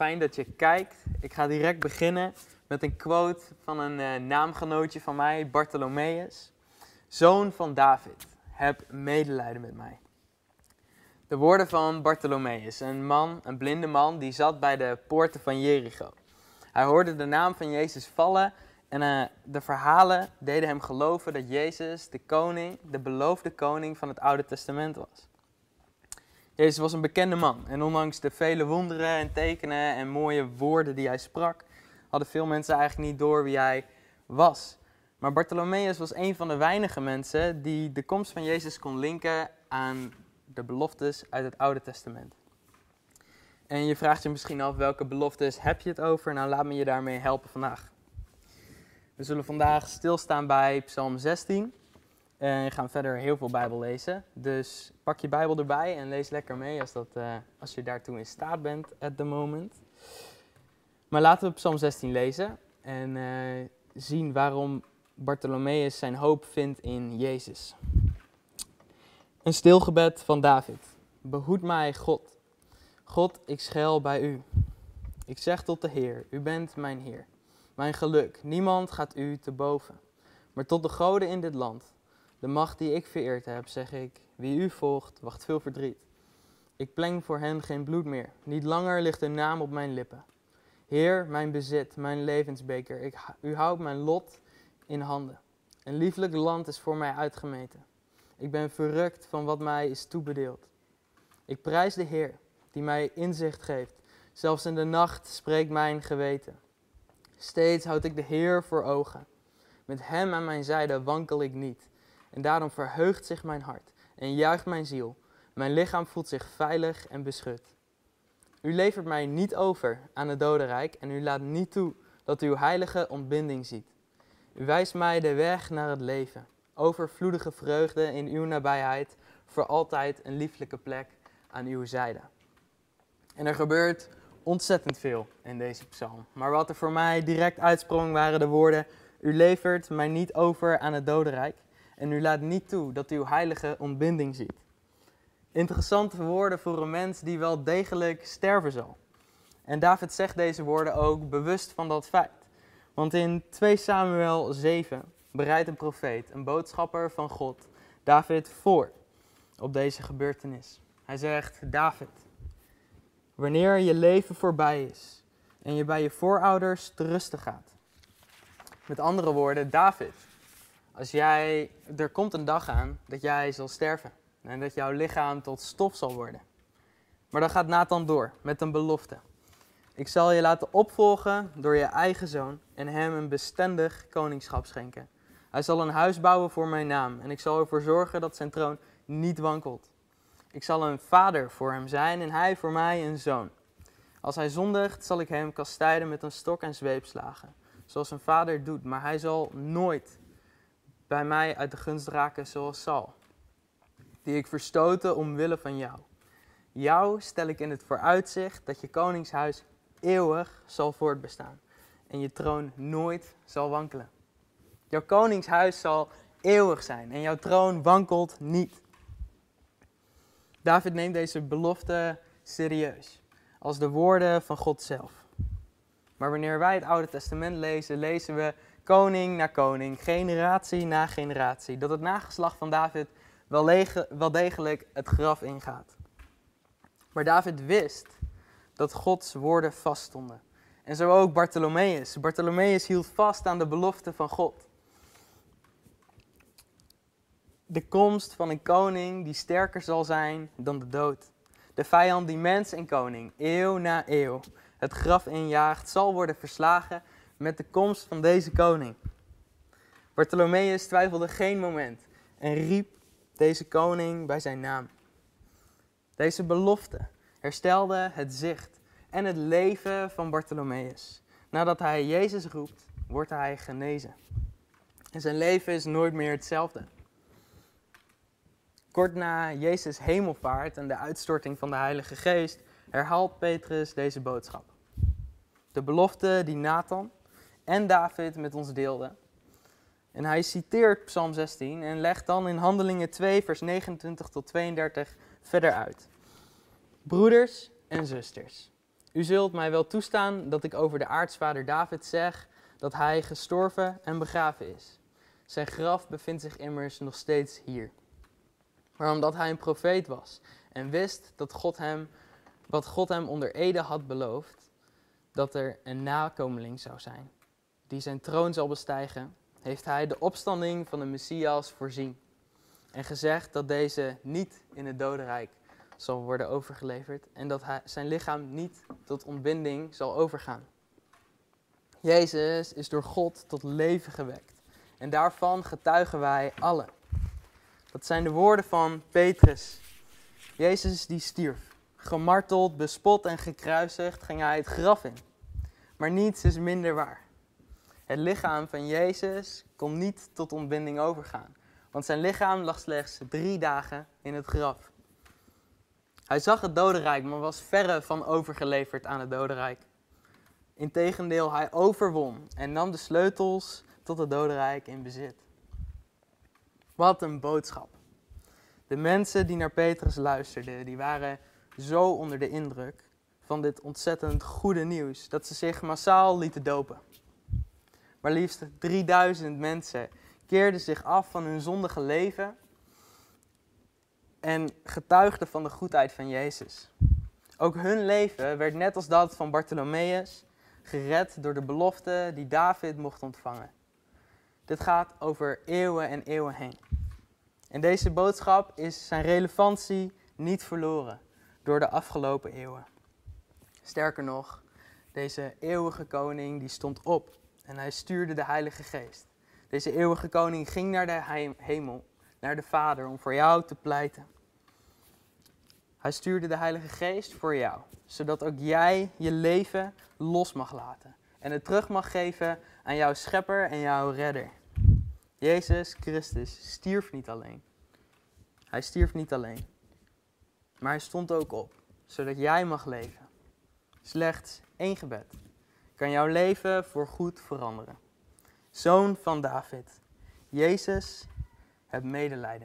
fijn dat je kijkt. Ik ga direct beginnen met een quote van een uh, naamgenootje van mij, Bartholomeus. Zoon van David, heb medelijden met mij. De woorden van Bartholomeus, een man, een blinde man, die zat bij de poorten van Jericho. Hij hoorde de naam van Jezus vallen en uh, de verhalen deden hem geloven dat Jezus de koning, de beloofde koning van het Oude Testament was. Jezus was een bekende man en ondanks de vele wonderen en tekenen en mooie woorden die hij sprak, hadden veel mensen eigenlijk niet door wie hij was. Maar Bartholomeus was een van de weinige mensen die de komst van Jezus kon linken aan de beloftes uit het Oude Testament. En je vraagt je misschien af welke beloftes heb je het over? Nou, laat me je daarmee helpen vandaag. We zullen vandaag stilstaan bij Psalm 16. En gaan verder heel veel Bijbel lezen. Dus pak je Bijbel erbij en lees lekker mee als, dat, uh, als je daartoe in staat bent at the moment. Maar laten we Psalm 16 lezen en uh, zien waarom Bartholomeus zijn hoop vindt in Jezus. Een stilgebed van David. Behoed mij, God. God, ik schuil bij u. Ik zeg tot de Heer, u bent mijn Heer. Mijn geluk, niemand gaat u te boven. Maar tot de goden in dit land, de macht die ik vereerd heb, zeg ik, wie u volgt, wacht veel verdriet. Ik pleng voor hen geen bloed meer, niet langer ligt een naam op mijn lippen. Heer, mijn bezit, mijn levensbeker, ik, u houdt mijn lot in handen. Een lieflijk land is voor mij uitgemeten. Ik ben verrukt van wat mij is toebedeeld. Ik prijs de Heer, die mij inzicht geeft. Zelfs in de nacht spreekt mijn geweten. Steeds houd ik de Heer voor ogen. Met Hem aan mijn zijde wankel ik niet. En daarom verheugt zich mijn hart en juicht mijn ziel. Mijn lichaam voelt zich veilig en beschut. U levert mij niet over aan het dodenrijk en u laat niet toe dat uw heilige ontbinding ziet. U wijst mij de weg naar het leven. Overvloedige vreugde in uw nabijheid, voor altijd een lieflijke plek aan uw zijde. En er gebeurt ontzettend veel in deze psalm. Maar wat er voor mij direct uitsprong waren de woorden: U levert mij niet over aan het dodenrijk en u laat niet toe dat uw heilige ontbinding ziet. Interessante woorden voor een mens die wel degelijk sterven zal. En David zegt deze woorden ook bewust van dat feit. Want in 2 Samuel 7 bereidt een profeet, een boodschapper van God, David voor op deze gebeurtenis. Hij zegt: David, wanneer je leven voorbij is en je bij je voorouders te rusten gaat. Met andere woorden, David, als jij, er komt een dag aan dat jij zal sterven en dat jouw lichaam tot stof zal worden. Maar dan gaat Nathan door met een belofte. Ik zal je laten opvolgen door je eigen zoon en hem een bestendig koningschap schenken. Hij zal een huis bouwen voor mijn naam en ik zal ervoor zorgen dat zijn troon niet wankelt. Ik zal een vader voor hem zijn en hij voor mij een zoon. Als hij zondigt, zal ik hem kastijden met een stok en zweepslagen, zoals een vader doet, maar hij zal nooit bij mij uit de gunst raken zoals Sal, die ik verstoten omwille van jou. Jou stel ik in het vooruitzicht dat je koningshuis eeuwig zal voortbestaan en je troon nooit zal wankelen. Jouw koningshuis zal eeuwig zijn en jouw troon wankelt niet. David neemt deze belofte serieus, als de woorden van God zelf. Maar wanneer wij het Oude Testament lezen, lezen we koning na koning, generatie na generatie, dat het nageslacht van David wel, wel degelijk het graf ingaat. Maar David wist dat Gods woorden vaststonden. En zo ook Bartholomeus. Bartholomeus hield vast aan de belofte van God. De komst van een koning die sterker zal zijn dan de dood. De vijand die mens en koning, eeuw na eeuw, het graf injaagt, zal worden verslagen met de komst van deze koning. Bartholomeus twijfelde geen moment en riep deze koning bij zijn naam. Deze belofte herstelde het zicht en het leven van Bartholomeus. Nadat hij Jezus roept, wordt hij genezen. En zijn leven is nooit meer hetzelfde. Kort na Jezus hemelvaart en de uitstorting van de Heilige Geest herhaalt Petrus deze boodschap. De belofte die Nathan en David met ons deelden. En hij citeert Psalm 16 en legt dan in Handelingen 2, vers 29 tot 32 verder uit. Broeders en zusters, U zult mij wel toestaan dat ik over de aartsvader David zeg dat hij gestorven en begraven is. Zijn graf bevindt zich immers nog steeds hier. Maar omdat hij een profeet was en wist dat God hem, wat God hem onder Ede had beloofd, dat er een nakomeling zou zijn, die zijn troon zal bestijgen, heeft hij de opstanding van de Messias voorzien. En gezegd dat deze niet in het dodenrijk zal worden overgeleverd en dat hij, zijn lichaam niet tot ontbinding zal overgaan. Jezus is door God tot leven gewekt. En daarvan getuigen wij allen. Dat zijn de woorden van Petrus. Jezus die stierf. Gemarteld, bespot en gekruisigd ging hij het graf in. Maar niets is minder waar. Het lichaam van Jezus kon niet tot ontbinding overgaan. Want zijn lichaam lag slechts drie dagen in het graf. Hij zag het dodenrijk, maar was verre van overgeleverd aan het dodenrijk. Integendeel, hij overwon en nam de sleutels tot het dodenrijk in bezit. Wat een boodschap. De mensen die naar Petrus luisterden, die waren zo onder de indruk van dit ontzettend goede nieuws dat ze zich massaal lieten dopen. Maar liefst 3000 mensen keerden zich af van hun zondige leven en getuigden van de goedheid van Jezus. Ook hun leven werd net als dat van Bartholomeus gered door de belofte die David mocht ontvangen. Dit gaat over eeuwen en eeuwen heen. En deze boodschap is zijn relevantie niet verloren door de afgelopen eeuwen. Sterker nog, deze eeuwige koning die stond op en hij stuurde de Heilige Geest. Deze eeuwige koning ging naar de hemel, naar de Vader, om voor jou te pleiten. Hij stuurde de Heilige Geest voor jou, zodat ook jij je leven los mag laten en het terug mag geven aan jouw schepper en jouw redder. Jezus Christus stierf niet alleen. Hij stierf niet alleen, maar hij stond ook op, zodat jij mag leven. Slechts één gebed kan jouw leven voor goed veranderen. Zoon van David, Jezus, heb medelijden.